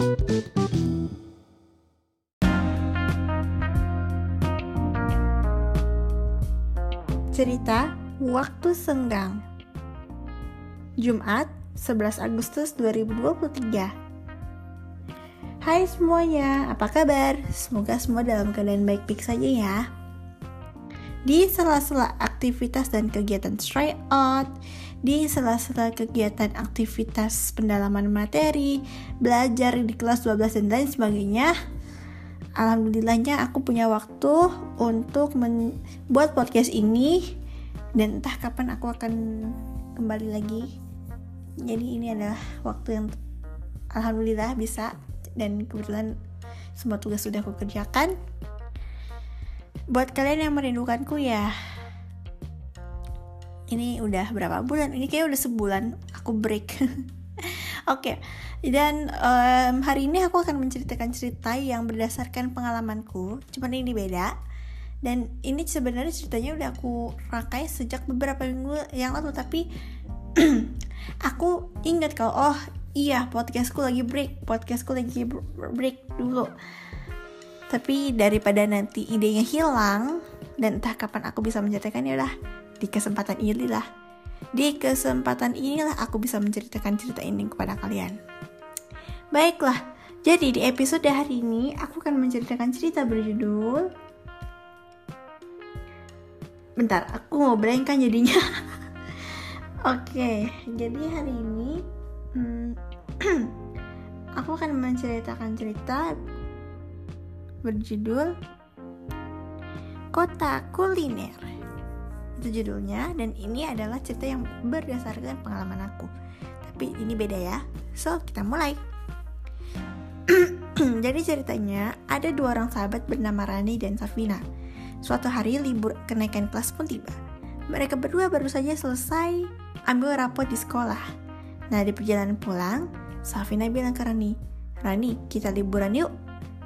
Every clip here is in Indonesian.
Cerita Waktu Senggang Jumat 11 Agustus 2023 Hai semuanya, apa kabar? Semoga semua dalam keadaan baik-baik saja ya. Di sela-sela aktivitas dan kegiatan try out, di sela-sela kegiatan aktivitas pendalaman materi, belajar di kelas 12 dan lain sebagainya, alhamdulillahnya aku punya waktu untuk membuat podcast ini dan entah kapan aku akan kembali lagi. Jadi ini adalah waktu yang alhamdulillah bisa dan kebetulan semua tugas sudah aku kerjakan buat kalian yang merindukanku ya ini udah berapa bulan? Ini kayak udah sebulan aku break. Oke okay. dan um, hari ini aku akan menceritakan cerita yang berdasarkan pengalamanku. Cuman ini beda. Dan ini sebenarnya ceritanya udah aku rakai sejak beberapa minggu yang lalu tapi aku ingat kalau oh iya podcastku lagi break podcastku lagi break dulu. Tapi daripada nanti idenya hilang dan entah kapan aku bisa menceritakan ya udah di kesempatan ini lah di kesempatan inilah aku bisa menceritakan cerita ini kepada kalian. Baiklah jadi di episode hari ini aku akan menceritakan cerita berjudul bentar aku mau blank kan jadinya. Oke okay, jadi hari ini hmm, aku akan menceritakan cerita berjudul Kota Kuliner. Itu judulnya dan ini adalah cerita yang berdasarkan pengalaman aku. Tapi ini beda ya. So, kita mulai. Jadi ceritanya ada dua orang sahabat bernama Rani dan Safina. Suatu hari libur kenaikan kelas pun tiba. Mereka berdua baru saja selesai ambil rapot di sekolah. Nah, di perjalanan pulang, Safina bilang ke Rani, Rani, kita liburan yuk.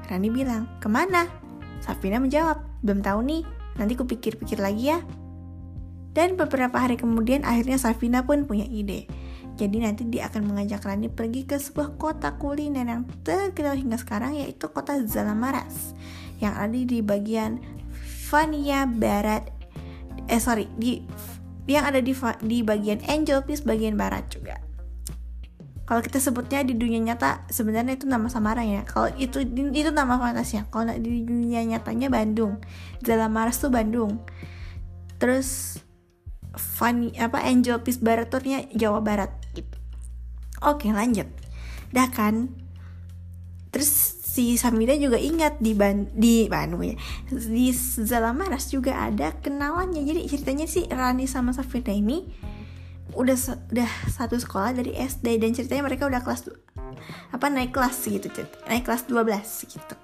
Rani bilang, ke mana? Safina menjawab, belum tahu nih, nanti kupikir-pikir lagi ya. Dan beberapa hari kemudian akhirnya Safina pun punya ide. Jadi nanti dia akan mengajak Rani pergi ke sebuah kota kuliner yang terkenal hingga sekarang yaitu kota Zalamaras yang ada di bagian Vania Barat eh sorry di yang ada di di bagian Angel Peace bagian barat juga kalau kita sebutnya di dunia nyata sebenarnya itu nama samaran ya. Kalau itu itu nama fantasi ya. Kalau di dunia nyatanya Bandung. Dalam Mars tuh Bandung. Terus Funny apa Angel Peace Barat Jawa Barat gitu. Oke lanjut. Dah kan? Terus si Samida juga ingat di ban di Bandung ya. Di Zalamaras juga ada kenalannya. Jadi ceritanya sih Rani sama Safira ini udah udah satu sekolah dari SD dan ceritanya mereka udah kelas apa naik kelas gitu naik kelas 12 gitu.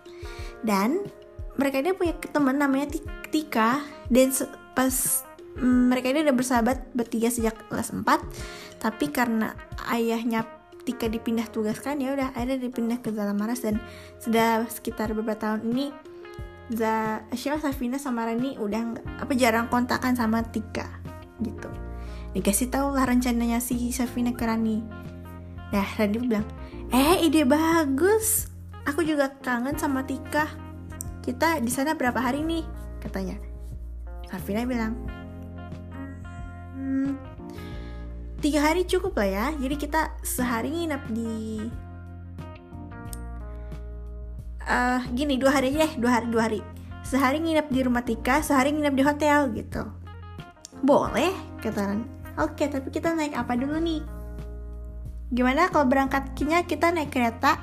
Dan mereka ini punya teman namanya Tika. Dan pas mm, mereka ini udah bersahabat bertiga sejak kelas 4 tapi karena ayahnya Tika dipindah tugaskan ya udah akhirnya dipindah ke Zalamaras dan sudah sekitar beberapa tahun ini Za, siapa Safina sama Rani udah apa jarang kontakan sama Tika gitu dikasih tahu lah rencananya si Safina ke Rani nah Rani bilang eh ide bagus. Aku juga kangen sama Tika. Kita di sana berapa hari nih? Katanya. Safina bilang hmm, tiga hari cukup lah ya. Jadi kita sehari nginap di uh, gini dua hari aja dua hari dua hari. Sehari nginap di rumah Tika sehari nginap di hotel gitu. Boleh kata Rani Oke, tapi kita naik apa dulu nih? Gimana kalau berangkatnya kita naik kereta,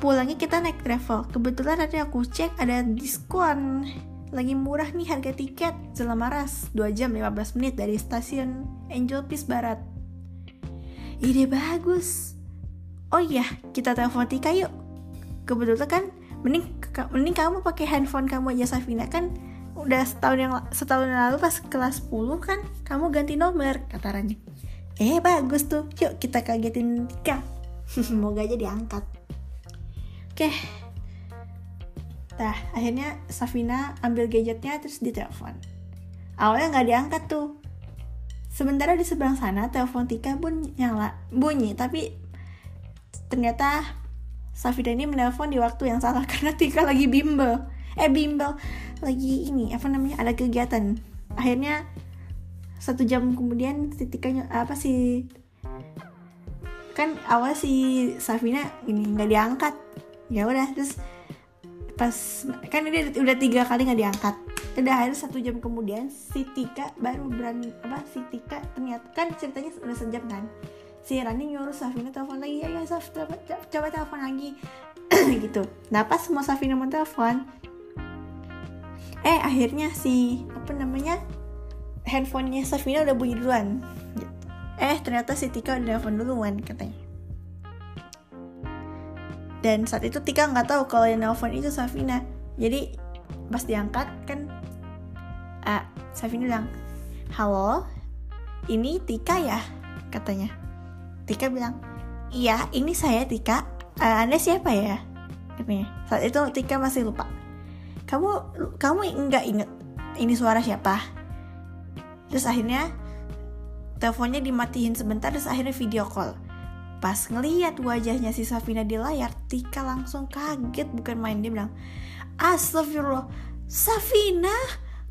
pulangnya kita naik travel. Kebetulan tadi aku cek ada diskon. Lagi murah nih harga tiket Zelamaras 2 jam 15 menit dari stasiun Angel Peace Barat. Ide bagus. Oh iya, kita telepon Tika yuk. Kebetulan kan mending mending kamu pakai handphone kamu aja Safina kan udah setahun yang setahun yang lalu pas kelas 10 kan kamu ganti nomor kata Rani. Eh bagus tuh. Yuk kita kagetin Tika semoga aja diangkat. Oke. Nah, akhirnya Safina ambil gadgetnya terus ditelepon. Awalnya nggak diangkat tuh. Sementara di seberang sana telepon Tika pun nyala bunyi, tapi ternyata Safina ini menelpon di waktu yang salah karena Tika lagi bimbel. Eh bimbel lagi ini apa namanya ada kegiatan. Akhirnya satu jam kemudian si Tika apa sih kan awal si Safina ini nggak diangkat. Ya udah terus pas kan ini udah tiga kali nggak diangkat. Udah akhirnya satu jam kemudian si Tika baru berani apa si Tika ternyata kan ceritanya udah sejam kan si Rani nyuruh Safina telepon lagi ya ya Saf coba, coba telepon lagi. Gitu. Nah pas semua Safina mau telepon eh akhirnya si apa namanya handphonenya Safina udah bunyi duluan eh ternyata si Tika udah telepon duluan katanya dan saat itu Tika nggak tahu kalau yang nelfon itu Safina jadi pas diangkat kan ah, Safina bilang halo ini Tika ya katanya Tika bilang, iya ini saya Tika, uh, Anda siapa ya? Katanya. Saat itu Tika masih lupa. Kamu kamu nggak inget ini suara siapa? Terus akhirnya teleponnya dimatiin sebentar terus akhirnya video call. Pas ngeliat wajahnya si Safina di layar, Tika langsung kaget bukan main dia bilang, Astagfirullah, Safina,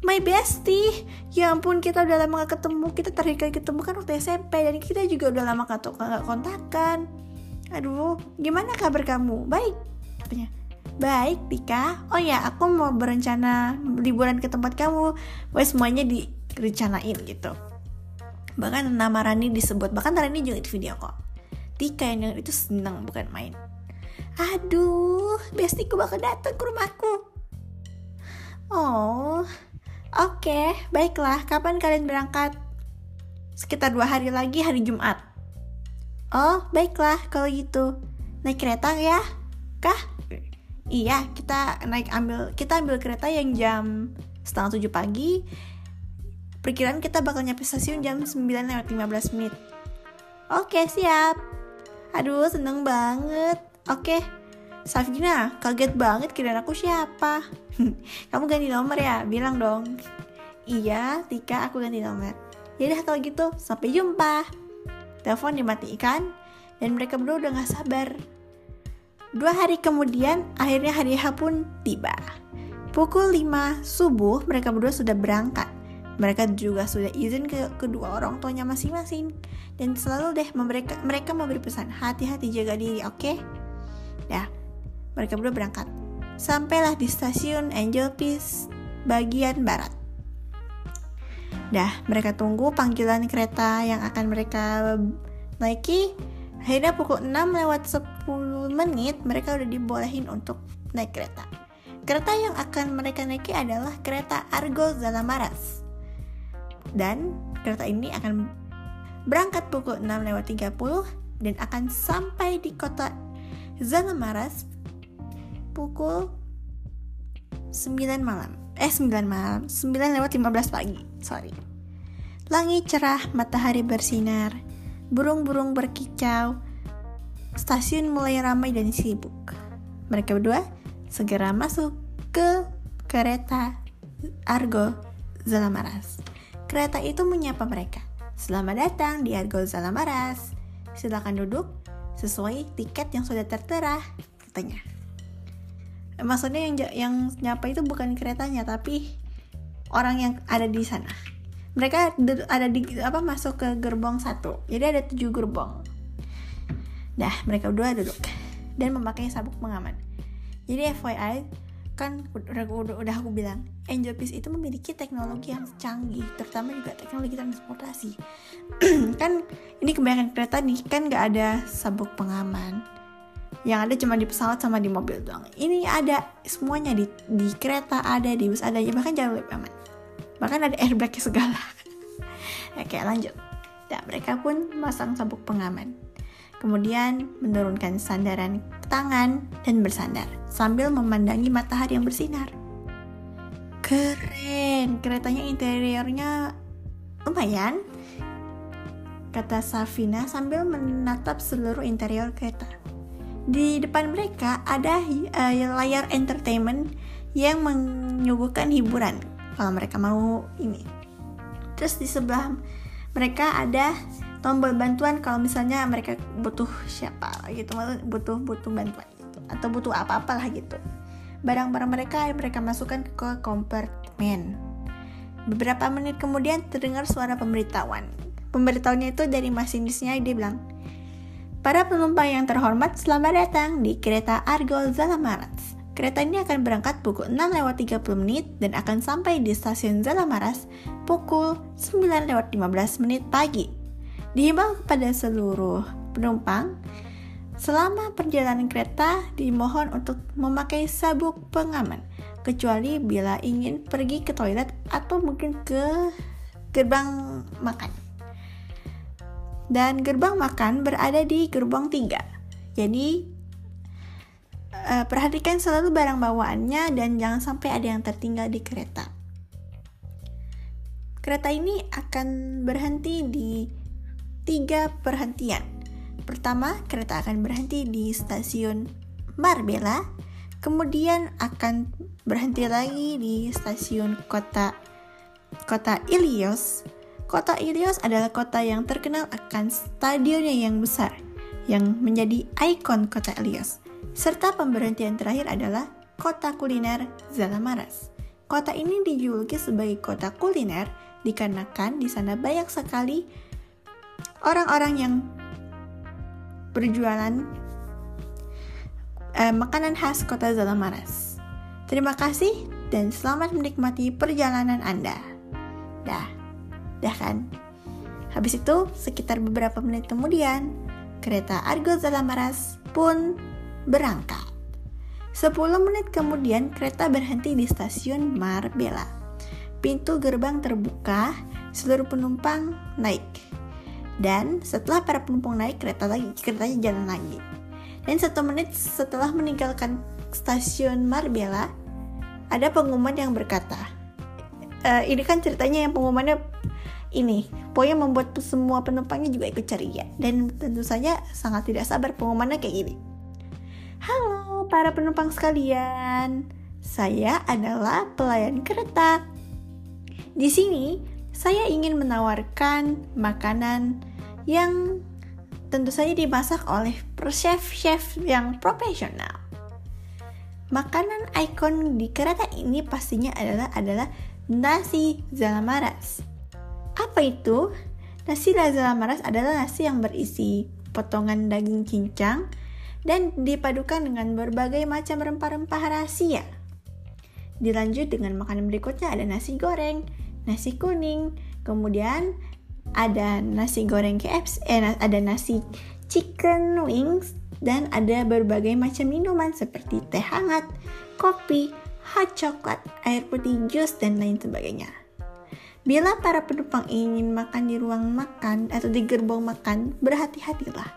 my bestie ya ampun kita udah lama gak ketemu kita terakhir kali ketemu kan waktu SMP dan kita juga udah lama gak, gak kontakan aduh gimana kabar kamu baik katanya baik Tika oh ya aku mau berencana liburan ke tempat kamu Wes semuanya direncanain gitu bahkan nama Rani disebut bahkan Rani juga di video kok Tika yang itu seneng bukan main aduh bestiku bakal datang ke rumahku oh Oke, baiklah. Kapan kalian berangkat? Sekitar dua hari lagi hari Jumat. Oh, baiklah kalau gitu. Naik kereta ya? Kah? Iya, kita naik ambil kita ambil kereta yang jam setengah tujuh pagi. Perkiraan kita bakal nyampe stasiun jam 9 lewat 15 menit. Oke, siap. Aduh, seneng banget. Oke, Safina, kaget banget kira aku siapa? Kamu ganti nomor ya? Bilang dong. Iya, Tika, aku ganti nomor. Yaudah kalau gitu, sampai jumpa. Telepon dimatikan, dan mereka berdua udah gak sabar. Dua hari kemudian, akhirnya hari H pun tiba. Pukul 5 subuh, mereka berdua sudah berangkat. Mereka juga sudah izin ke kedua orang tuanya masing-masing. Dan selalu deh mereka mereka memberi pesan, hati-hati jaga diri, oke? Okay? Ya, mereka berdua berangkat. Sampailah di stasiun Angel Peace bagian barat. Dah, mereka tunggu panggilan kereta yang akan mereka naiki. Akhirnya pukul 6 lewat 10 menit mereka udah dibolehin untuk naik kereta. Kereta yang akan mereka naiki adalah kereta Argo Zalamaras. Dan kereta ini akan berangkat pukul 6 lewat 30 dan akan sampai di kota Zalamaras pukul 9 malam. Eh 9 malam, 9 lewat 15 pagi. Sorry. Langit cerah, matahari bersinar, burung-burung berkicau. Stasiun mulai ramai dan sibuk. Mereka berdua segera masuk ke kereta Argo Zalamaras. Kereta itu menyapa mereka. Selamat datang di Argo Zalamaras. Silakan duduk sesuai tiket yang sudah tertera, katanya maksudnya yang yang nyapa itu bukan keretanya tapi orang yang ada di sana mereka ada di apa masuk ke gerbong satu. Jadi ada tujuh gerbong. Dah mereka berdua duduk. Dan memakai sabuk pengaman. Jadi FYI kan udah, aku bilang Angel Peace itu memiliki teknologi yang canggih terutama juga teknologi transportasi. Kan ini kebanyakan kereta nih kan nggak ada sabuk pengaman. Yang ada cuma di pesawat sama di mobil doang. Ini ada semuanya di di kereta ada di bus ada bahkan jauh lebih aman bahkan ada airbag segala. Oke lanjut. Dan mereka pun masang sabuk pengaman. Kemudian menurunkan sandaran tangan dan bersandar sambil memandangi matahari yang bersinar. Keren. Keretanya interiornya lumayan kata Safina sambil menatap seluruh interior kereta. Di depan mereka ada uh, layar entertainment yang menyuguhkan hiburan kalau mereka mau ini. Terus di sebelah mereka ada tombol bantuan kalau misalnya mereka butuh siapa gitu, butuh butuh bantuan gitu. atau butuh apa-apalah gitu. Barang-barang mereka mereka masukkan ke kompartemen. Beberapa menit kemudian terdengar suara pemberitahuan. Pemberitahuannya itu dari masinisnya, dia bilang, Para penumpang yang terhormat, selamat datang di kereta Argo Zalamaras. Kereta ini akan berangkat pukul 6 lewat 30 menit dan akan sampai di stasiun Zalamaras pukul 9 lewat 15 menit pagi. Dihimbau kepada seluruh penumpang, selama perjalanan kereta dimohon untuk memakai sabuk pengaman, kecuali bila ingin pergi ke toilet atau mungkin ke gerbang makan dan gerbang makan berada di gerbang 3. Jadi uh, perhatikan selalu barang bawaannya dan jangan sampai ada yang tertinggal di kereta. Kereta ini akan berhenti di tiga perhentian. Pertama, kereta akan berhenti di stasiun Marbella, kemudian akan berhenti lagi di stasiun kota kota Ilios, Kota Ilios adalah kota yang terkenal akan stadionnya yang besar, yang menjadi ikon kota Ilios. Serta pemberhentian terakhir adalah kota kuliner Zalamaras. Kota ini dijuluki sebagai kota kuliner dikarenakan di sana banyak sekali orang-orang yang berjualan eh, makanan khas kota Zalamaras. Terima kasih dan selamat menikmati perjalanan Anda. Dah. Dah kan? Habis itu, sekitar beberapa menit kemudian, kereta Argo Zalamaras pun berangkat. 10 menit kemudian, kereta berhenti di stasiun Marbella. Pintu gerbang terbuka, seluruh penumpang naik. Dan setelah para penumpang naik, kereta lagi, keretanya jalan lagi. Dan satu menit setelah meninggalkan stasiun Marbella, ada pengumuman yang berkata, e, ini kan ceritanya yang pengumumannya ini pokoknya membuat semua penumpangnya juga ikut ceria dan tentu saja sangat tidak sabar pengumumannya kayak gini Halo para penumpang sekalian saya adalah pelayan kereta di sini saya ingin menawarkan makanan yang tentu saja dimasak oleh chef-chef yang profesional. Makanan ikon di kereta ini pastinya adalah adalah nasi zalamaras. Apa itu? Nasi lazada maras adalah nasi yang berisi potongan daging cincang dan dipadukan dengan berbagai macam rempah-rempah rahasia. Dilanjut dengan makanan berikutnya ada nasi goreng, nasi kuning, kemudian ada nasi goreng KFC, eh, ada nasi chicken wings, dan ada berbagai macam minuman seperti teh hangat, kopi, hot coklat, air putih jus, dan lain sebagainya. Bila para penumpang ingin makan di ruang makan atau di gerbong makan, berhati-hatilah.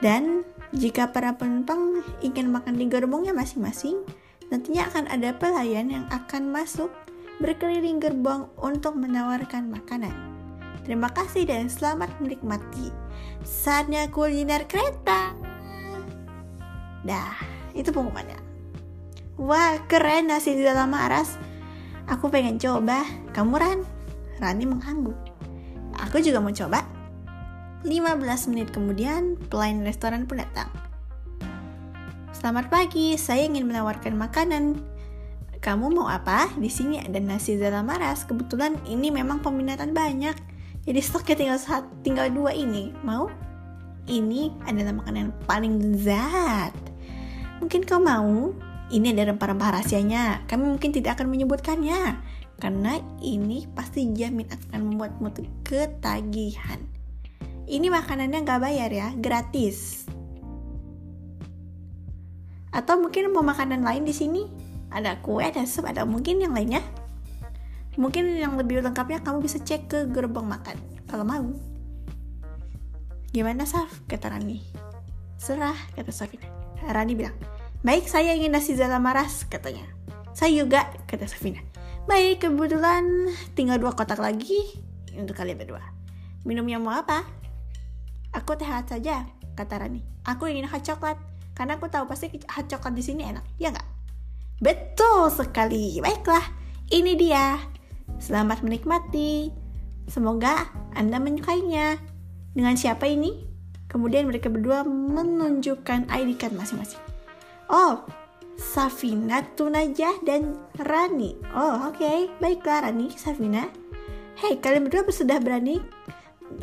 Dan jika para penumpang ingin makan di gerbongnya masing-masing, nantinya akan ada pelayan yang akan masuk berkeliling gerbong untuk menawarkan makanan. Terima kasih dan selamat menikmati. Saatnya kuliner kereta. Dah, itu pengumumannya. Wah, keren nasi di dalam aras Aku pengen coba. Kamu Ran? Rani mengangguk. Aku juga mau coba. 15 menit kemudian, pelayan restoran pun datang. Selamat pagi, saya ingin menawarkan makanan. Kamu mau apa? Di sini ada nasi zalamaras. Kebetulan ini memang peminatan banyak. Jadi stoknya tinggal satu, tinggal dua ini. Mau? Ini adalah makanan paling lezat. Mungkin kau mau? ini ada rempah-rempah rahasianya. Kami mungkin tidak akan menyebutkannya karena ini pasti jamin akan membuatmu ketagihan. Ini makanannya nggak bayar ya, gratis. Atau mungkin mau makanan lain di sini? Ada kue, ada sup, ada mungkin yang lainnya. Mungkin yang lebih lengkapnya kamu bisa cek ke gerbong makan kalau mau. Gimana Saf? Kata Rani. Serah, kata Safina. Rani bilang, Baik, saya ingin nasi zalamaras, katanya. Saya juga, kata Safina. Baik, kebetulan tinggal dua kotak lagi untuk kalian berdua. Minumnya mau apa? Aku teh hangat saja, kata Rani. Aku ingin hot coklat, karena aku tahu pasti hot coklat di sini enak, ya nggak? Betul sekali. Baiklah, ini dia. Selamat menikmati. Semoga Anda menyukainya. Dengan siapa ini? Kemudian mereka berdua menunjukkan ID card masing-masing. Oh, Safina, Tunajah, dan Rani. Oh, oke. Okay. Baiklah Rani, Safina. Hei, kalian berdua sudah berani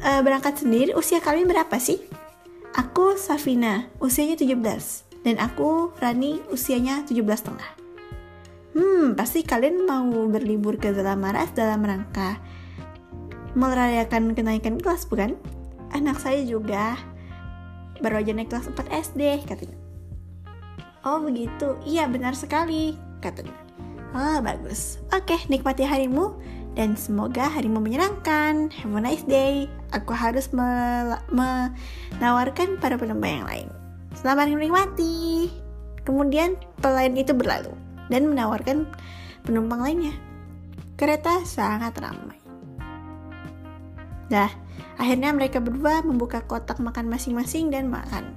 uh, berangkat sendiri? Usia kalian berapa sih? Aku Safina, usianya 17. Dan aku Rani, usianya 17 setengah. Hmm, pasti kalian mau berlibur ke Zalamaras dalam rangka merayakan kenaikan kelas, bukan? Anak saya juga baru aja naik kelas 4 SD, katanya. Oh begitu, iya benar sekali, katanya. Oh bagus, oke nikmati harimu dan semoga harimu menyenangkan. Have a nice day. Aku harus menawarkan para penumpang yang lain. Selamat menikmati. Kemudian pelayan itu berlalu dan menawarkan penumpang lainnya. Kereta sangat ramai. Dah, akhirnya mereka berdua membuka kotak makan masing-masing dan makan.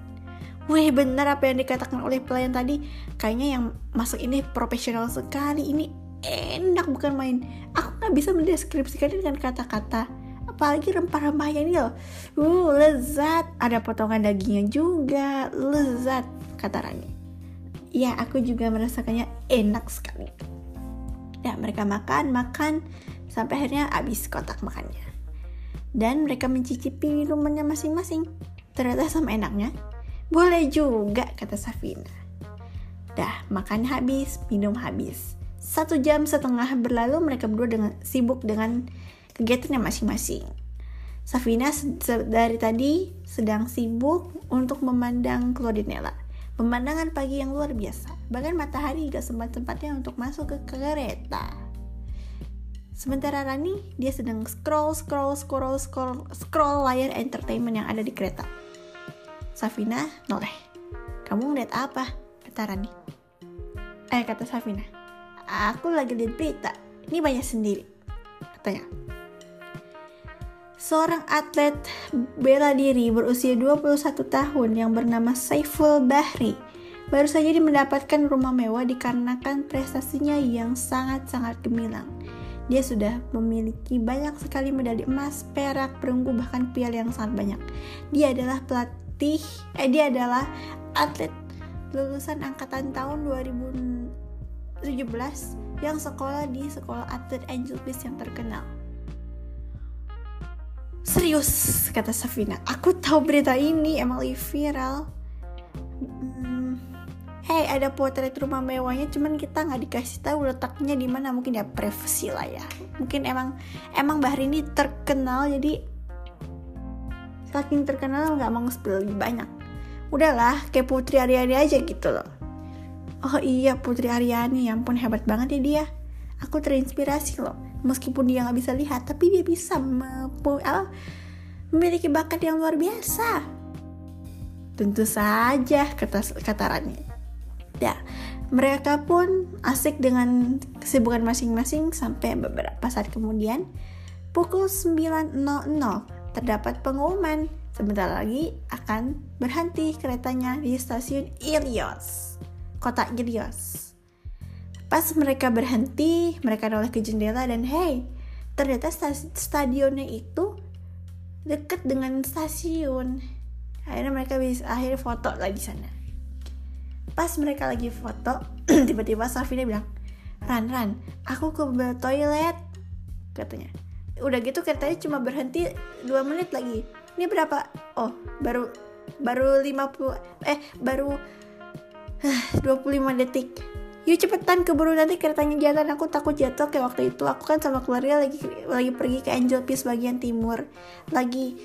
Wih benar apa yang dikatakan oleh pelayan tadi Kayaknya yang masuk ini profesional sekali Ini enak bukan main. Aku gak bisa mendeskripsikan dengan kata-kata. Apalagi rempah-rempahnya ini loh. Uh lezat. Ada potongan dagingnya juga. Lezat kata Rani. Ya aku juga merasakannya enak sekali. Ya mereka makan, makan. Sampai akhirnya habis kotak makannya. Dan mereka mencicipi minumannya masing-masing. Ternyata sama enaknya. Boleh juga, kata Safina. Dah, makan habis, minum habis. Satu jam setengah berlalu mereka berdua dengan sibuk dengan kegiatannya masing-masing. Safina dari tadi sedang sibuk untuk memandang Claudinella. Pemandangan pagi yang luar biasa. Bahkan matahari juga sempat-sempatnya untuk masuk ke kereta. Sementara Rani, dia sedang scroll, scroll, scroll, scroll, scroll layar entertainment yang ada di kereta. Safina noleh. Kamu ngeliat apa? Kata Rani. Eh, kata Safina. Aku lagi lihat berita. Ini banyak sendiri. Katanya. Seorang atlet bela diri berusia 21 tahun yang bernama Saiful Bahri baru saja mendapatkan rumah mewah dikarenakan prestasinya yang sangat-sangat gemilang. Dia sudah memiliki banyak sekali medali emas, perak, perunggu, bahkan piala yang sangat banyak. Dia adalah pelatih eh dia adalah atlet lulusan angkatan tahun 2017 yang sekolah di sekolah atlet Angel Beats yang terkenal. Serius, kata Safina. Aku tahu berita ini emang lagi viral. Hmm, hey, ada potret rumah mewahnya, cuman kita nggak dikasih tahu letaknya di mana. Mungkin ya privacy lah ya. Mungkin emang emang Bahri ini terkenal, jadi saking terkenal nggak mau spill lebih banyak udahlah kayak Putri Aryani aja gitu loh oh iya Putri Aryani ya ampun hebat banget ya dia. Aku terinspirasi loh. Meskipun dia nggak bisa lihat tapi dia bisa memiliki bakat yang luar biasa. Tentu saja kata kata Rani. Ya mereka pun asik dengan kesibukan masing-masing sampai beberapa saat kemudian pukul 9.00 terdapat pengumuman. Sebentar lagi akan berhenti keretanya di stasiun Ilios, kota Ilios. Pas mereka berhenti, mereka noleh ke jendela dan hey, ternyata stadionnya itu deket dengan stasiun. Akhirnya mereka bisa akhirnya foto lah di sana. Pas mereka lagi foto, tiba-tiba Safina bilang, Ran, Ran, aku ke toilet, katanya udah gitu keretanya cuma berhenti 2 menit lagi ini berapa oh baru baru 50 eh baru 25 detik. Yuk cepetan keburu nanti keretanya jalan. Aku takut jatuh kayak waktu itu. Aku kan sama keluarga lagi lagi pergi ke Angel Peace bagian timur. Lagi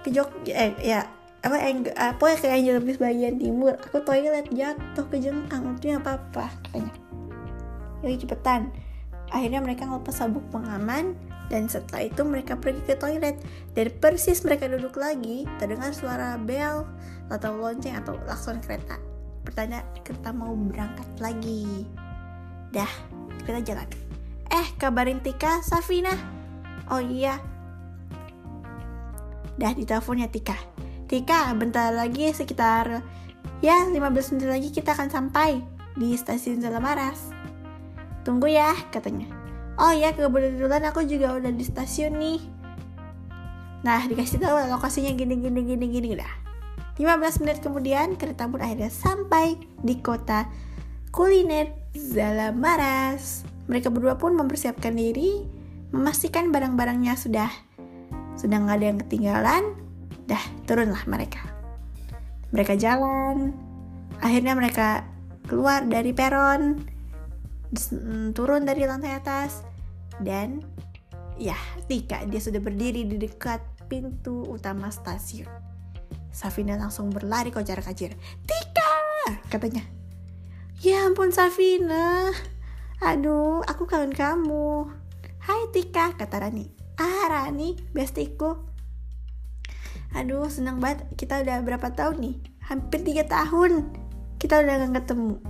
ke Jogja eh ya apa yang apa ya ke Angel Peace bagian timur. Aku toilet jatuh ke jengkang itu apa apa katanya. Yuk cepetan. Akhirnya mereka ngelepas sabuk pengaman dan setelah itu mereka pergi ke toilet. Dan persis mereka duduk lagi, terdengar suara bel atau lonceng atau klakson kereta. Pertanda kereta mau berangkat lagi. Dah, kita jalan. Eh, kabarin Tika, Safina. Oh iya. Dah diteleponnya Tika. Tika, bentar lagi sekitar ya 15 menit lagi kita akan sampai di stasiun Zalamaras. Tunggu ya, katanya oh ya kebetulan aku juga udah di stasiun nih nah dikasih tahu lokasinya gini gini gini gini udah 15 menit kemudian kereta pun akhirnya sampai di kota kuliner Zalamaras. Mereka berdua pun mempersiapkan diri, memastikan barang-barangnya sudah sudah nggak ada yang ketinggalan. Dah turunlah mereka. Mereka jalan. Akhirnya mereka keluar dari peron, turun dari lantai atas, dan ya Tika dia sudah berdiri di dekat pintu utama stasiun. Safina langsung berlari kocar kacir. Tika! Katanya. Ya ampun Safina. Aduh, aku kangen kamu. Hai Tika, kata Rani. Ah Rani, bestiku. Aduh, senang banget. Kita udah berapa tahun nih? Hampir tiga tahun. Kita udah gak ketemu.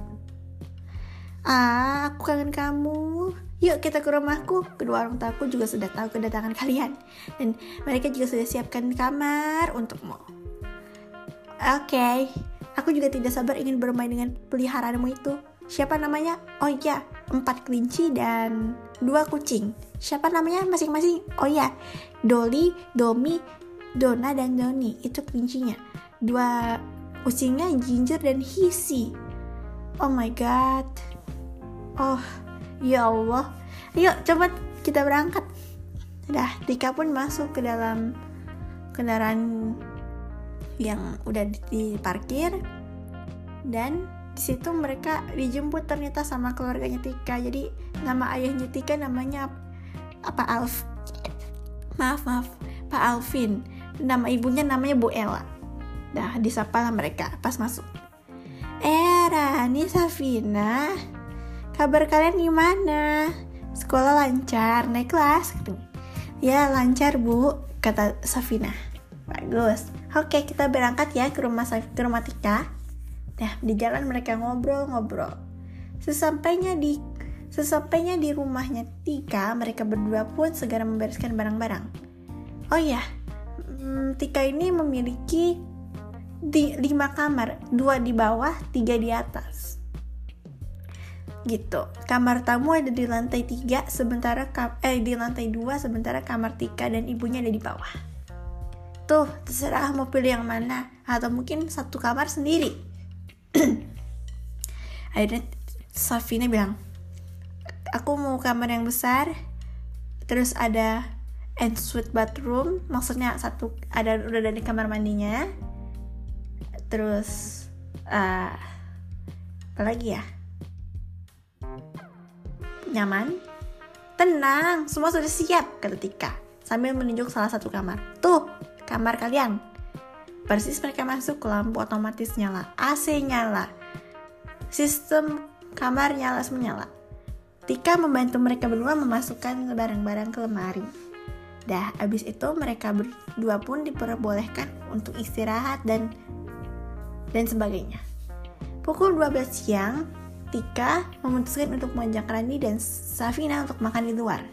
Ah, aku kangen kamu. Yuk kita ke rumahku. Kedua orang tuaku juga sudah tahu kedatangan kalian. Dan mereka juga sudah siapkan kamar untukmu. Oke, okay. aku juga tidak sabar ingin bermain dengan peliharaanmu itu. Siapa namanya? Oh iya, empat kelinci dan dua kucing. Siapa namanya masing-masing? Oh iya, Dolly, Domi, Dona, dan Doni. Itu kelincinya. Dua kucingnya Ginger dan Hisi. Oh my god. Oh, ya Allah. Yuk, coba kita berangkat. Dah, Tika pun masuk ke dalam kendaraan yang udah diparkir dan di situ mereka dijemput ternyata sama keluarganya Tika. Jadi nama ayahnya Tika namanya apa Alf? Maaf maaf. Pak Alvin. Nama ibunya namanya Bu Ella. Dah disapa lah mereka pas masuk. Eh Rani Safina kabar kalian gimana? Sekolah lancar naik kelas ya lancar bu kata Safina. Bagus Oke, kita berangkat ya ke rumah ke rumah Tika. Nah, di jalan mereka ngobrol-ngobrol. Sesampainya di sesampainya di rumahnya Tika, mereka berdua pun segera membereskan barang-barang. Oh hmm, Tika ini memiliki di lima kamar, dua di bawah, tiga di atas. Gitu. Kamar tamu ada di lantai tiga, sementara eh di lantai dua, sementara kamar Tika dan ibunya ada di bawah tuh terserah mau pilih yang mana. Atau mungkin satu kamar sendiri. Akhirnya Safina bilang aku mau kamar yang besar terus ada ensuite bathroom maksudnya satu ada udah dari kamar mandinya. Terus uh, apa lagi ya? Nyaman tenang semua sudah siap kata Tika sambil menunjuk salah satu kamar. Tuh kamar kalian. Persis mereka masuk, lampu otomatis nyala, AC nyala, sistem kamar nyala semua nyala. Tika membantu mereka berdua memasukkan barang-barang ke lemari. Dah, abis itu mereka berdua pun diperbolehkan untuk istirahat dan dan sebagainya. Pukul 12 siang, Tika memutuskan untuk mengajak Rani dan Safina untuk makan di luar.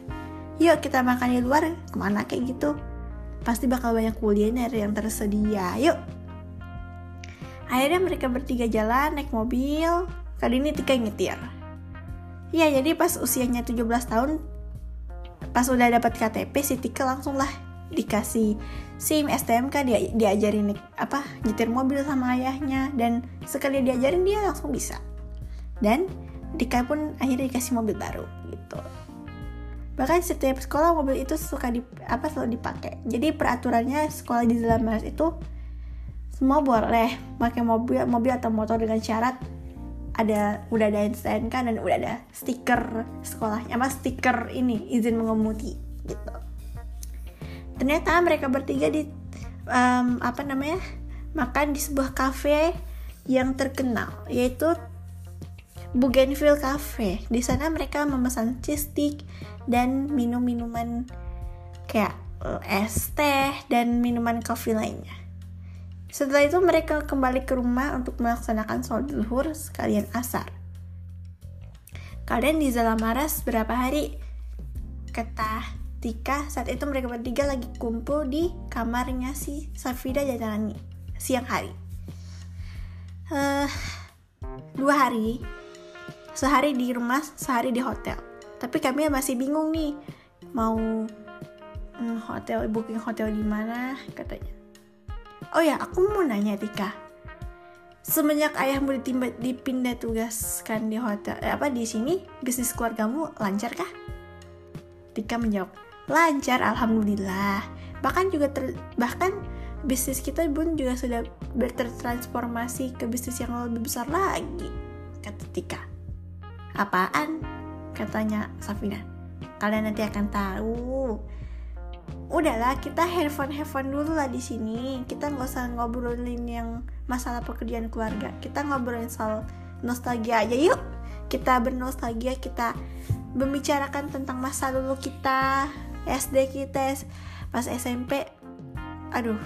Yuk kita makan di luar, ke mana kayak gitu? Pasti bakal banyak kuliner yang tersedia. Yuk! Akhirnya mereka bertiga jalan naik mobil, kali ini Tika nyetir. Ya jadi pas usianya 17 tahun, pas udah dapat KTP si Tika langsung lah dikasih SIM STMK dia diajarin apa nyetir mobil sama ayahnya dan sekali diajarin dia langsung bisa dan Dika pun akhirnya dikasih mobil baru gitu bahkan setiap sekolah mobil itu suka di apa selalu dipakai. Jadi peraturannya sekolah di Zalamaras itu semua boleh pakai mobil mobil atau motor dengan syarat ada udah ada STNK dan udah ada stiker sekolahnya. Apa stiker ini izin mengemudi gitu. Ternyata mereka bertiga di um, apa namanya makan di sebuah cafe yang terkenal yaitu Bougainville Cafe. Di sana mereka memesan cheese stick dan minum minuman kayak eh, es teh dan minuman kopi lainnya. Setelah itu mereka kembali ke rumah untuk melaksanakan sholat zuhur sekalian asar. Kalian di Zalamaras berapa hari? Kata Tika saat itu mereka bertiga lagi kumpul di kamarnya si Safida Rani siang hari. Uh, dua hari sehari di rumah sehari di hotel tapi kami masih bingung nih mau hmm, hotel booking hotel di mana katanya Oh ya, aku mau nanya Tika. Semenjak ayahmu ditimba, dipindah tugaskan di hotel, eh, apa di sini, bisnis keluargamu lancar kah? Tika menjawab, lancar, alhamdulillah. Bahkan juga ter, bahkan bisnis kita pun juga sudah bertransformasi ke bisnis yang lebih besar lagi, kata Tika. Apaan? Katanya Safina. Kalian nanti akan tahu. Udahlah kita have fun dulu lah di sini. Kita nggak usah ngobrolin yang masalah pekerjaan keluarga. Kita ngobrolin soal nostalgia aja. Yuk kita bernostalgia kita membicarakan tentang masa dulu kita SD kita pas SMP aduh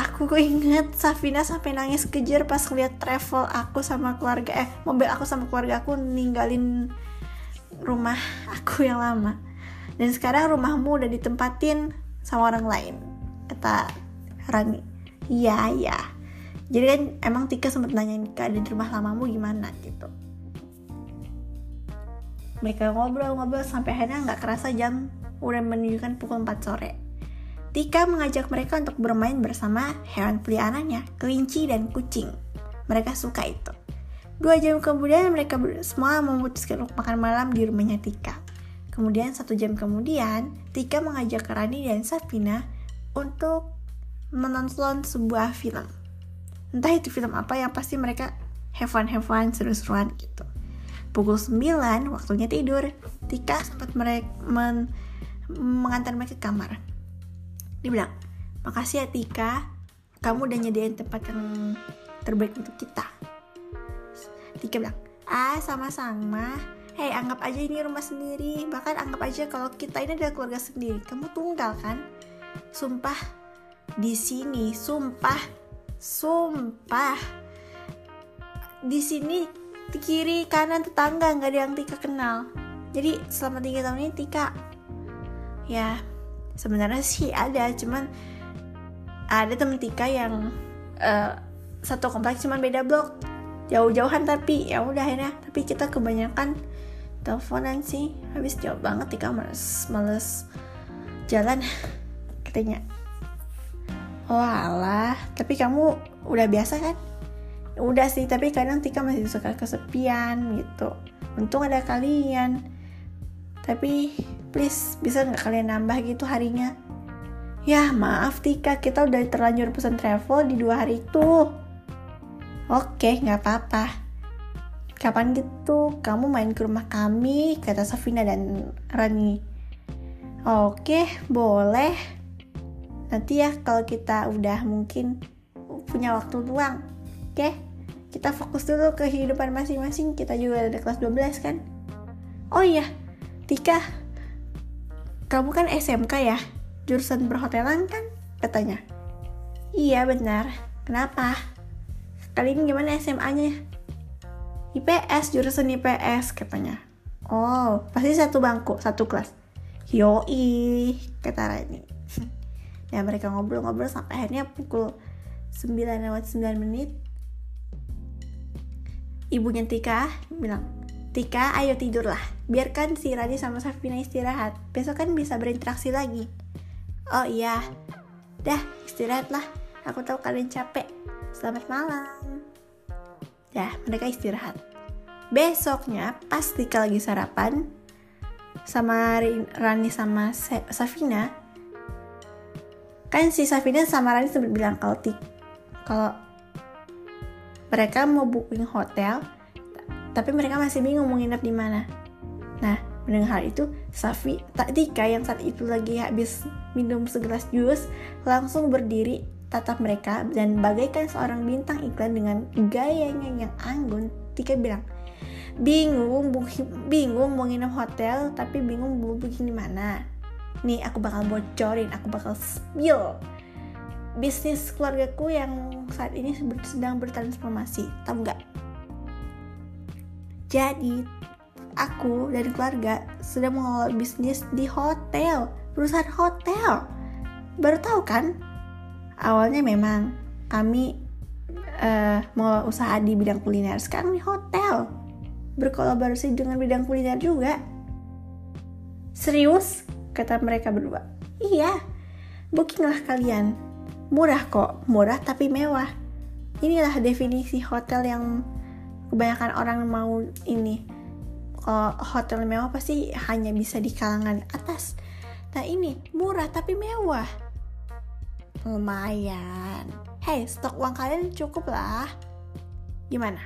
aku inget Safina sampai nangis kejar pas lihat travel aku sama keluarga eh mobil aku sama keluarga aku ninggalin rumah aku yang lama. Dan sekarang rumahmu udah ditempatin sama orang lain kata Rani. Iya iya. Jadi kan emang Tika sempat nanyain keadaan rumah lamamu gimana? gitu. Mereka ngobrol-ngobrol sampai akhirnya nggak kerasa jam. Udah menunjukkan pukul 4 sore Tika mengajak mereka untuk bermain bersama hewan peliharaannya, kelinci dan kucing. Mereka suka itu. Dua jam kemudian mereka semua memutuskan untuk makan malam di rumahnya Tika. Kemudian satu jam kemudian, Tika mengajak Rani dan Safina untuk menonton sebuah film. Entah itu film apa yang pasti mereka have fun have fun seru-seruan gitu. Pukul 9 waktunya tidur. Tika sempat mereka men mengantar mereka ke kamar. Dia bilang, makasih ya Tika, kamu udah nyediain tempat yang terbaik untuk kita. Tika bilang, ah sama-sama, Hei, anggap aja ini rumah sendiri. Bahkan anggap aja kalau kita ini adalah keluarga sendiri. Kamu tunggal kan? Sumpah, di sini, sumpah, sumpah. Di sini kiri kanan tetangga nggak ada yang Tika kenal. Jadi selama tiga tahun ini Tika, ya sebenarnya sih ada, cuman ada temen Tika yang uh, satu kompleks cuman beda blok. Jauh-jauhan tapi ya udah akhirnya. Tapi kita kebanyakan teleponan sih. Habis jauh banget tika males males jalan katanya. Oh alah. Tapi kamu udah biasa kan? Udah sih tapi kadang Tika masih suka kesepian gitu. Untung ada kalian tapi please bisa nggak kalian nambah gitu harinya? Ya maaf Tika. Kita udah terlanjur pesan travel di dua hari itu. Oke nggak apa-apa. Kapan gitu? Kamu main ke rumah kami kata Safina dan Rani. Oke boleh. Nanti ya kalau kita udah mungkin punya waktu luang. Oke kita fokus dulu ke kehidupan masing-masing. Kita juga ada kelas 12 kan? Oh iya Tika kamu kan SMK ya jurusan perhotelan kan? Katanya. Iya benar. Kenapa? Kali ini gimana SMA-nya IPS jurusan IPS katanya. Oh pasti satu bangku satu kelas. Yoi kata Rani. Ya mereka ngobrol-ngobrol sampai akhirnya pukul 9 lewat 9 menit. Ibunya Tika bilang Tika ayo tidurlah. Biarkan si Rani sama Safina istirahat. Besok kan bisa berinteraksi lagi. Oh iya. Dah istirahatlah. Aku tahu kalian capek. Selamat malam. Ya, mereka istirahat. Besoknya, pas Tika lagi sarapan, sama Rani sama Safina, kan si Safina sama Rani sempat bilang kalau kalau mereka mau booking hotel, tapi mereka masih bingung mau nginep di mana. Nah, mendengar hal itu, Safi, Tika yang saat itu lagi habis minum segelas jus, langsung berdiri tatap mereka dan bagaikan seorang bintang iklan dengan gayanya yang anggun Tika bilang bingung bingung mau nginep hotel tapi bingung mau bikin di mana. Nih aku bakal bocorin aku bakal spill bisnis keluargaku yang saat ini sedang bertransformasi. Tahu nggak jadi aku dan keluarga sedang mengelola bisnis di hotel perusahaan hotel. Baru tahu kan? Awalnya memang kami uh, mau usaha di bidang kuliner. Sekarang di hotel. Berkolaborasi dengan bidang kuliner juga. Serius? Kata mereka berdua. Iya. Bookinglah kalian. Murah kok, murah tapi mewah. Inilah definisi hotel yang kebanyakan orang mau ini. Kalau hotel mewah pasti hanya bisa di kalangan atas. Nah ini murah tapi mewah. Lumayan. Hey, stok uang kalian cukup lah. Gimana?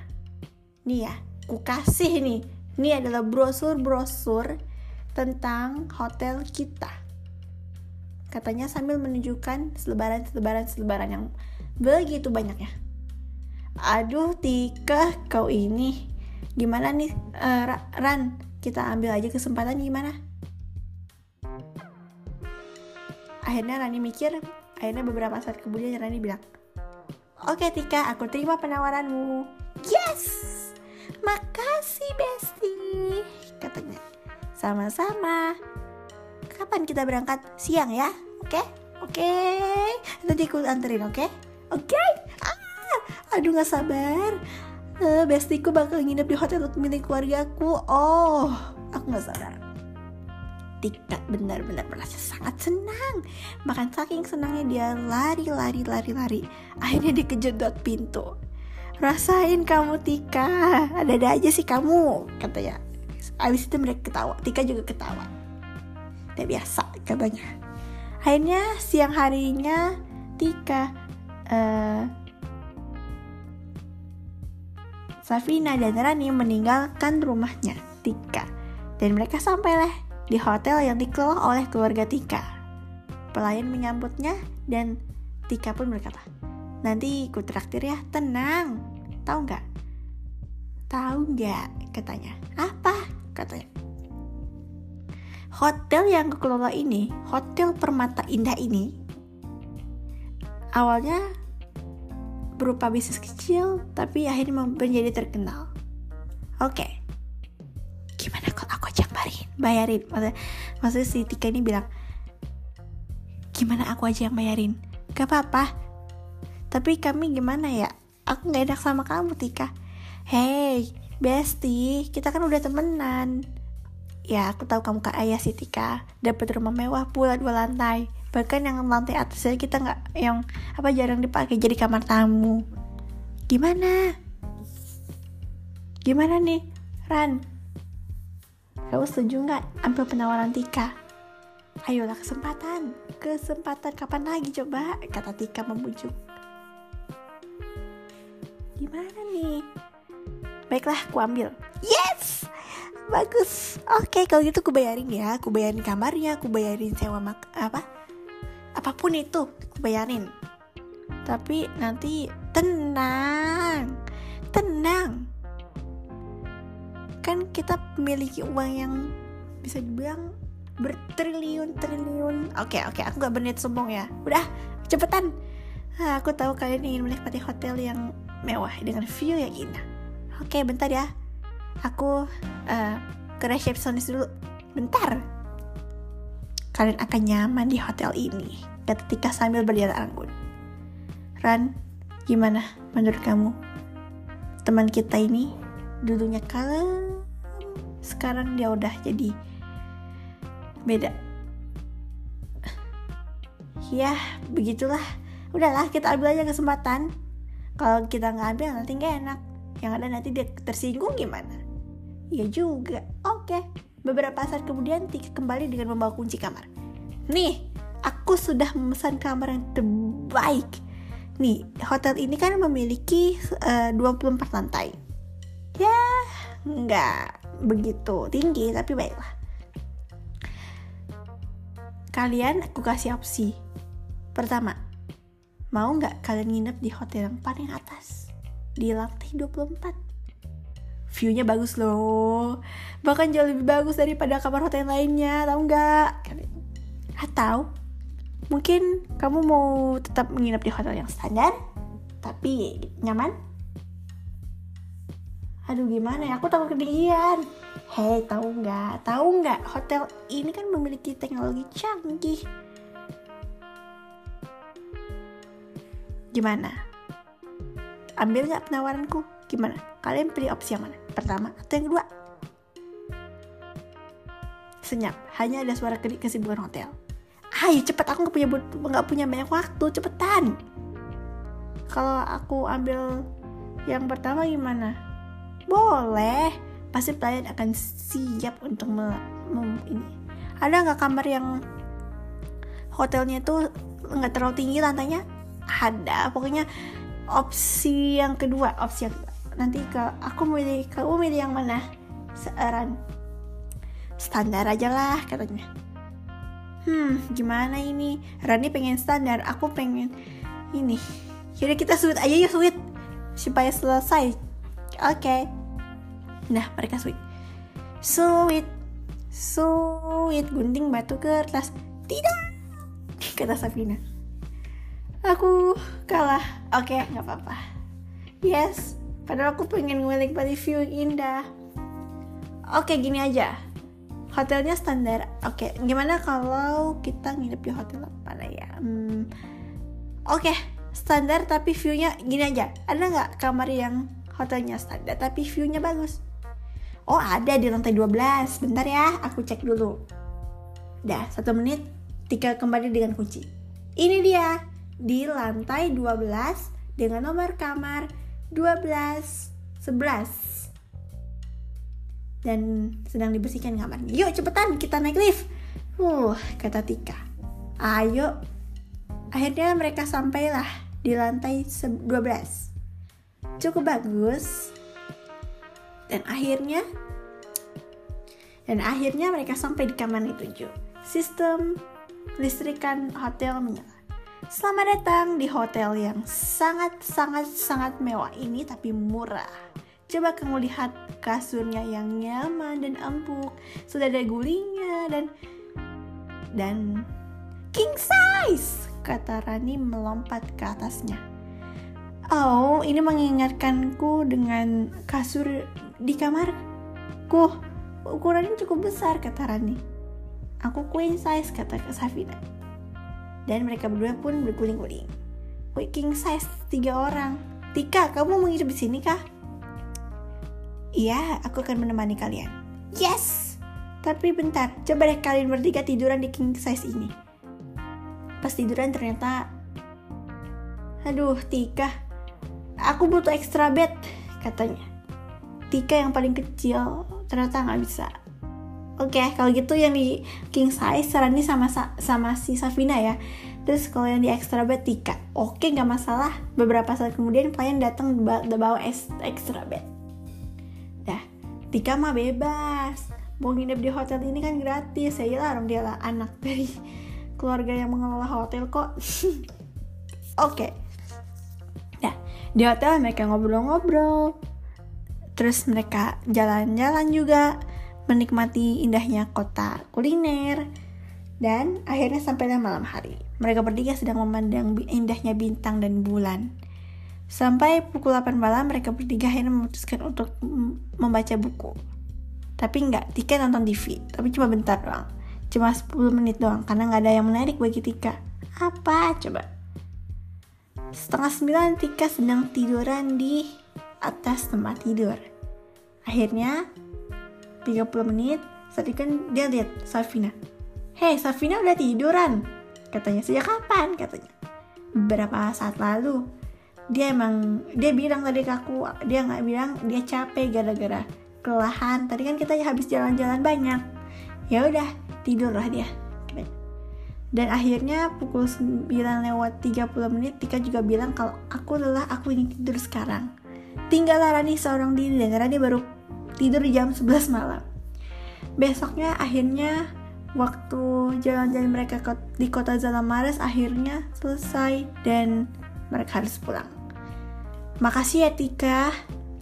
Nih ya, ku kasih nih. Ini adalah brosur-brosur tentang hotel kita katanya sambil menunjukkan selebaran-selebaran-selebaran yang begitu banyaknya. Aduh Tika, kau ini gimana nih uh, Ran? Kita ambil aja kesempatan gimana? Akhirnya Rani mikir, akhirnya beberapa saat kemudian Rani bilang, Oke Tika, aku terima penawaranmu. Yes! Makasih Besti, katanya. Sama-sama. Kapan kita berangkat? Siang ya? Oke? Okay? Oke? Okay? Nanti aku anterin, oke? Okay? Oke? Okay? Ah, aduh gak sabar. Uh, bestiku bakal nginep di hotel untuk milik keluargaku. Oh, aku gak sabar. Tika benar-benar merasa sangat senang. Bahkan saking senangnya dia lari, lari, lari, lari. Akhirnya dia kejedot pintu. Rasain kamu Tika, ada-ada aja sih kamu, katanya. Abis itu mereka ketawa, Tika juga ketawa tidak biasa katanya akhirnya siang harinya Tika uh, Safina dan Rani meninggalkan rumahnya Tika dan mereka sampailah di hotel yang dikelola oleh keluarga Tika. Pelayan menyambutnya dan Tika pun berkata, nanti ku traktir ya, tenang. Tahu nggak? Tahu nggak? Katanya. Apa? Katanya hotel yang kelola ini, Hotel Permata Indah ini, awalnya berupa bisnis kecil, tapi akhirnya menjadi terkenal. Oke, okay. gimana kalau aku ajak bayarin? Bayarin, maksudnya, maksudnya si Tika ini bilang, gimana aku aja yang bayarin? Gak apa-apa, tapi kami gimana ya? Aku gak enak sama kamu Tika. Hey, bestie, kita kan udah temenan Ya, aku tahu kamu kak ayah sih Tika. Dapat rumah mewah pula dua lantai. Bahkan yang lantai atas aja kita nggak yang apa jarang dipakai jadi kamar tamu. Gimana? Gimana nih, Ran? Kamu setuju nggak ambil penawaran Tika? Ayolah kesempatan, kesempatan kapan lagi coba? Kata Tika membujuk. Gimana nih? Baiklah, aku ambil. Yes! bagus oke kalau gitu aku bayarin ya aku bayarin kamarnya aku bayarin sewa mak apa apa pun itu aku bayarin. Tapi nanti tenang tenang. Kan kita memiliki uang yang bisa dibilang bertriliun-triliun. Oke okay, oke okay, aku gak berniat sombong ya. Udah cepetan. Nah, aku tahu kalian ingin menikmati hotel yang mewah dengan view yang indah. Oke okay, bentar ya. Aku uh, ke resepsionis dulu. Bentar kalian akan nyaman di hotel ini ketika sambil berjalan anggun. Ran gimana menurut kamu? Teman kita ini dulunya kalem sekarang dia udah jadi beda. Ya begitulah. Udahlah kita ambil aja kesempatan. Kalau kita nggak ambil nanti nggak enak. Yang ada nanti dia tersinggung gimana? Iya juga. Oke. Beberapa saat kemudian Tika kembali dengan membawa kunci kamar. Nih, aku sudah memesan kamar yang terbaik. Nih, hotel ini kan memiliki uh, 24 lantai. Ya, nggak begitu tinggi, tapi baiklah. Kalian aku kasih opsi. Pertama, mau nggak kalian nginep di hotel yang paling atas? Di lantai 24 viewnya bagus loh. Bahkan jauh lebih bagus daripada kamar hotel lainnya tahu nggak? Atau mungkin kamu mau tetap menginap di hotel yang standar tapi nyaman? Aduh gimana ya? Aku takut ketinggian. Hei tahu nggak? Tahu nggak? Hotel ini kan memiliki teknologi canggih. Gimana? Ambil nggak penawaranku gimana? Kalian pilih opsi yang mana? Pertama atau yang kedua? Senyap. Hanya ada suara kedik kesibukan hotel. Ayo cepet. Aku nggak punya nggak punya banyak waktu. Cepetan. Kalau aku ambil yang pertama gimana? Boleh. Pasti pelayan akan siap untuk ini. Ada nggak kamar yang hotelnya itu nggak terlalu tinggi lantainya? Ada. Pokoknya opsi yang kedua opsi yang kedua. Nanti ke aku milih kamu milih yang mana? Searan standar aja lah katanya. Hmm gimana ini? Rani pengen standar aku pengen ini. Jadi kita sweet aja yuk sweet. Supaya selesai. Oke. Okay. nah mereka sweet. Sweet. Sweet. Gunting batu kertas tidak kata Safina. Aku kalah. Oke okay, nggak apa-apa. Yes padahal aku pengen menikmati view indah. Oke gini aja. Hotelnya standar. Oke gimana kalau kita nginep di hotel apa ya? Hmm, oke standar tapi viewnya gini aja. Ada nggak kamar yang hotelnya standar tapi viewnya bagus? Oh ada di lantai 12 bentar ya aku cek dulu. Dah satu menit Tika kembali dengan kunci. Ini dia di lantai 12 dengan nomor kamar 12 11 dan sedang dibersihkan kamarnya. Yuk cepetan kita naik lift. Uh, kata Tika. Ayo. Akhirnya mereka sampailah di lantai 12. Cukup bagus. Dan akhirnya dan akhirnya mereka sampai di kamar 7. Sistem listrikan hotel menyala. Selamat datang di hotel yang sangat-sangat-sangat mewah ini tapi murah. Coba kamu lihat kasurnya yang nyaman dan empuk, sudah ada gulingnya dan dan king size, kata Rani melompat ke atasnya. Oh, ini mengingatkanku dengan kasur di kamarku. Ukurannya cukup besar, kata Rani. Aku queen size, kata Safina dan mereka berdua pun berguling-guling. King size tiga orang. Tika, kamu mau nginep di sini kah? Iya, aku akan menemani kalian. Yes! Tapi bentar, coba deh kalian bertiga tiduran di king size ini. Pas tiduran ternyata... Aduh, Tika. Aku butuh extra bed, katanya. Tika yang paling kecil ternyata nggak bisa. Oke, okay, kalau gitu yang di king size Rani sama sama si Safina ya. Terus kalau yang di extra bed Tika. Oke, okay, nggak masalah. Beberapa saat kemudian klien datang bawa extra bed. Dah, Tika mah bebas. Mau nginep di hotel ini kan gratis. Saya larang dia lah anak dari keluarga yang mengelola hotel kok. Oke. okay. Nah, di hotel mereka ngobrol-ngobrol. Terus mereka jalan-jalan juga menikmati indahnya kota kuliner, dan akhirnya sampailah malam hari. Mereka bertiga sedang memandang indahnya bintang dan bulan. Sampai pukul 8 malam mereka bertiga akhirnya memutuskan untuk membaca buku. Tapi enggak, Tika nonton TV, tapi cuma bentar doang. Cuma 10 menit doang, karena nggak ada yang menarik bagi Tika. Apa coba? Setengah sembilan Tika sedang tiduran di atas tempat tidur. Akhirnya 30 menit, saat kan dia lihat Safina. Hei, Safina udah tiduran. Katanya, sejak kapan? Katanya. Beberapa saat lalu. Dia emang, dia bilang tadi ke aku, dia nggak bilang dia capek gara-gara kelelahan. Tadi kan kita habis jalan-jalan banyak. Ya udah, tidurlah dia. Dan akhirnya pukul 9 lewat 30 menit Tika juga bilang kalau aku lelah aku ingin tidur sekarang. Tinggal Rani seorang diri dan Rani baru tidur jam 11 malam. Besoknya akhirnya waktu jalan-jalan mereka di kota Zalamares akhirnya selesai dan mereka harus pulang. Makasih ya Tika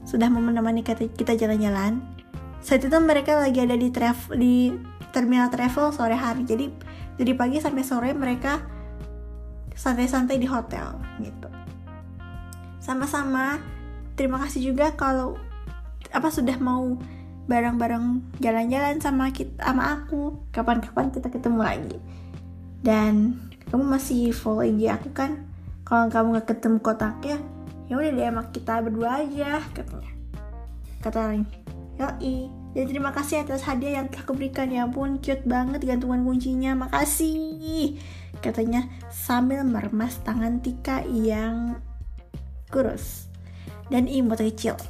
sudah mau menemani kita jalan-jalan. Saat itu mereka lagi ada di travel di terminal travel sore hari. Jadi jadi pagi sampai sore mereka santai-santai di hotel gitu. Sama-sama. Terima kasih juga kalau apa sudah mau bareng-bareng jalan-jalan sama kita sama aku. Kapan-kapan kita ketemu lagi. Dan kamu masih follow IG aku kan? Kalau kamu nggak ketemu kotaknya ya udah deh sama kita berdua aja katanya. Kata lain yoi. Dan terima kasih atas hadiah yang telah kuberikan Ya pun cute banget gantungan kuncinya. Makasih. Katanya sambil meremas tangan Tika yang kurus. Dan imut kecil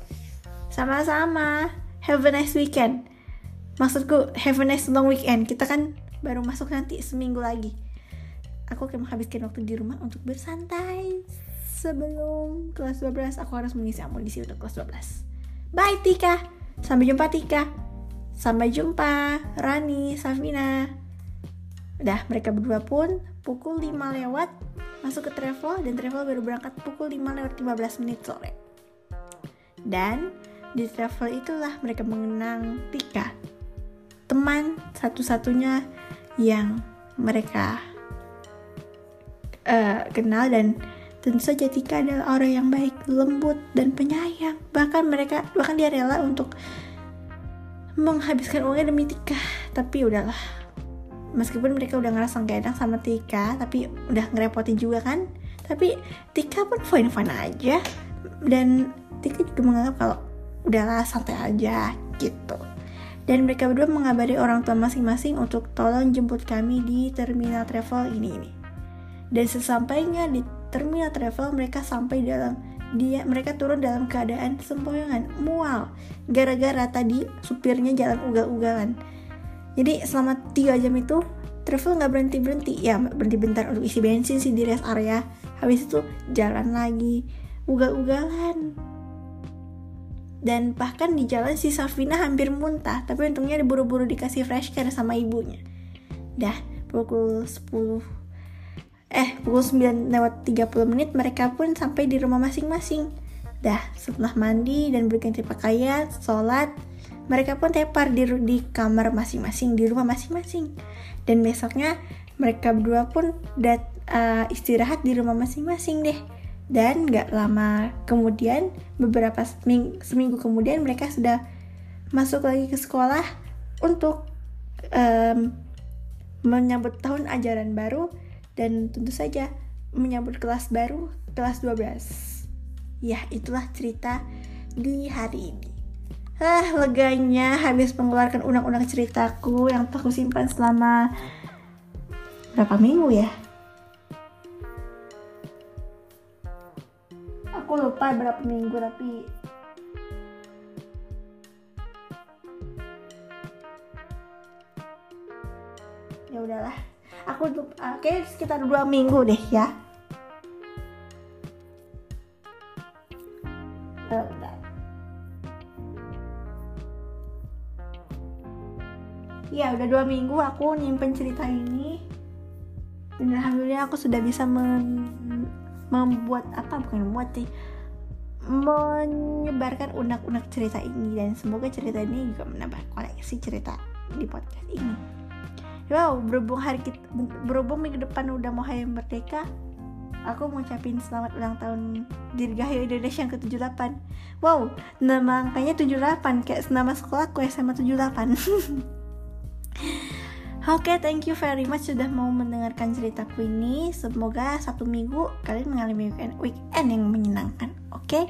Sama-sama. Have a nice weekend. Maksudku have a nice long weekend. Kita kan baru masuk nanti seminggu lagi. Aku akan menghabiskan waktu di rumah untuk bersantai. Sebelum kelas 12 aku harus mengisi amunisi untuk kelas 12 Bye Tika. Sampai jumpa Tika. Sampai jumpa Rani, Safina. Udah, mereka berdua pun pukul 5 lewat masuk ke travel dan travel baru berangkat pukul 5 lewat 15 menit sore. Dan di travel itulah mereka mengenang Tika. Teman satu-satunya yang mereka uh, kenal dan Tentu saja Tika adalah orang yang baik, lembut, dan penyayang. Bahkan mereka, bahkan dia rela untuk menghabiskan uangnya demi Tika. Tapi udahlah, meskipun mereka udah ngerasa gak enak sama Tika, tapi udah ngerepotin juga kan. Tapi Tika pun fine-fine aja. Dan Tika juga menganggap kalau udahlah santai aja gitu. Dan mereka berdua mengabari orang tua masing-masing untuk tolong jemput kami di terminal travel ini ini. Dan sesampainya di terminal travel mereka sampai dalam dia mereka turun dalam keadaan sempoyongan mual gara-gara tadi supirnya jalan ugal-ugalan jadi selama tiga jam itu travel nggak berhenti berhenti ya berhenti bentar untuk isi bensin sih di rest area habis itu jalan lagi ugal-ugalan dan bahkan di jalan si Safina hampir muntah tapi untungnya diburu-buru dikasih fresh care sama ibunya dah pukul 10 Eh, pukul 9 lewat 30 menit mereka pun sampai di rumah masing-masing. Dah, setelah mandi dan berganti pakaian, sholat, mereka pun tepar di, di kamar masing-masing, di rumah masing-masing. Dan besoknya mereka berdua pun dat, uh, istirahat di rumah masing-masing deh. Dan gak lama kemudian, beberapa seming, seminggu kemudian mereka sudah masuk lagi ke sekolah untuk um, menyambut tahun ajaran baru dan tentu saja menyambut kelas baru, kelas 12. Ya, itulah cerita di hari ini. Ah, leganya habis mengeluarkan undang-undang ceritaku yang telah simpan selama berapa minggu ya? Aku lupa berapa minggu tapi ya udahlah. Aku uh, kayak sekitar dua minggu deh ya. Ya udah dua minggu aku nyimpen cerita ini. Dan alhamdulillah aku sudah bisa men membuat apa bukan membuat sih menyebarkan unek-unek cerita ini. Dan semoga cerita ini juga menambah koleksi cerita di podcast ini. Wow berhubung hari kita berhubung minggu depan udah mau hari merdeka aku mau ucapin selamat ulang tahun Dirgahayu Indonesia yang ke-78 Wow, nama angkanya 78 Kayak nama sekolah aku SMA 78 Oke, okay, thank you very much sudah mau mendengarkan ceritaku ini. Semoga satu minggu kalian mengalami weekend, weekend yang menyenangkan. Oke? Okay?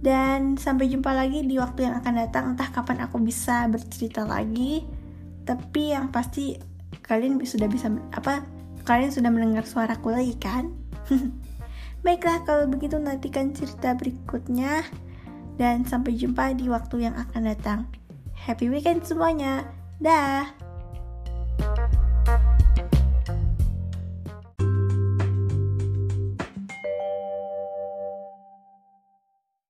Dan sampai jumpa lagi di waktu yang akan datang. Entah kapan aku bisa bercerita lagi tapi yang pasti kalian sudah bisa apa kalian sudah mendengar suaraku lagi kan baiklah kalau begitu nantikan cerita berikutnya dan sampai jumpa di waktu yang akan datang happy weekend semuanya dah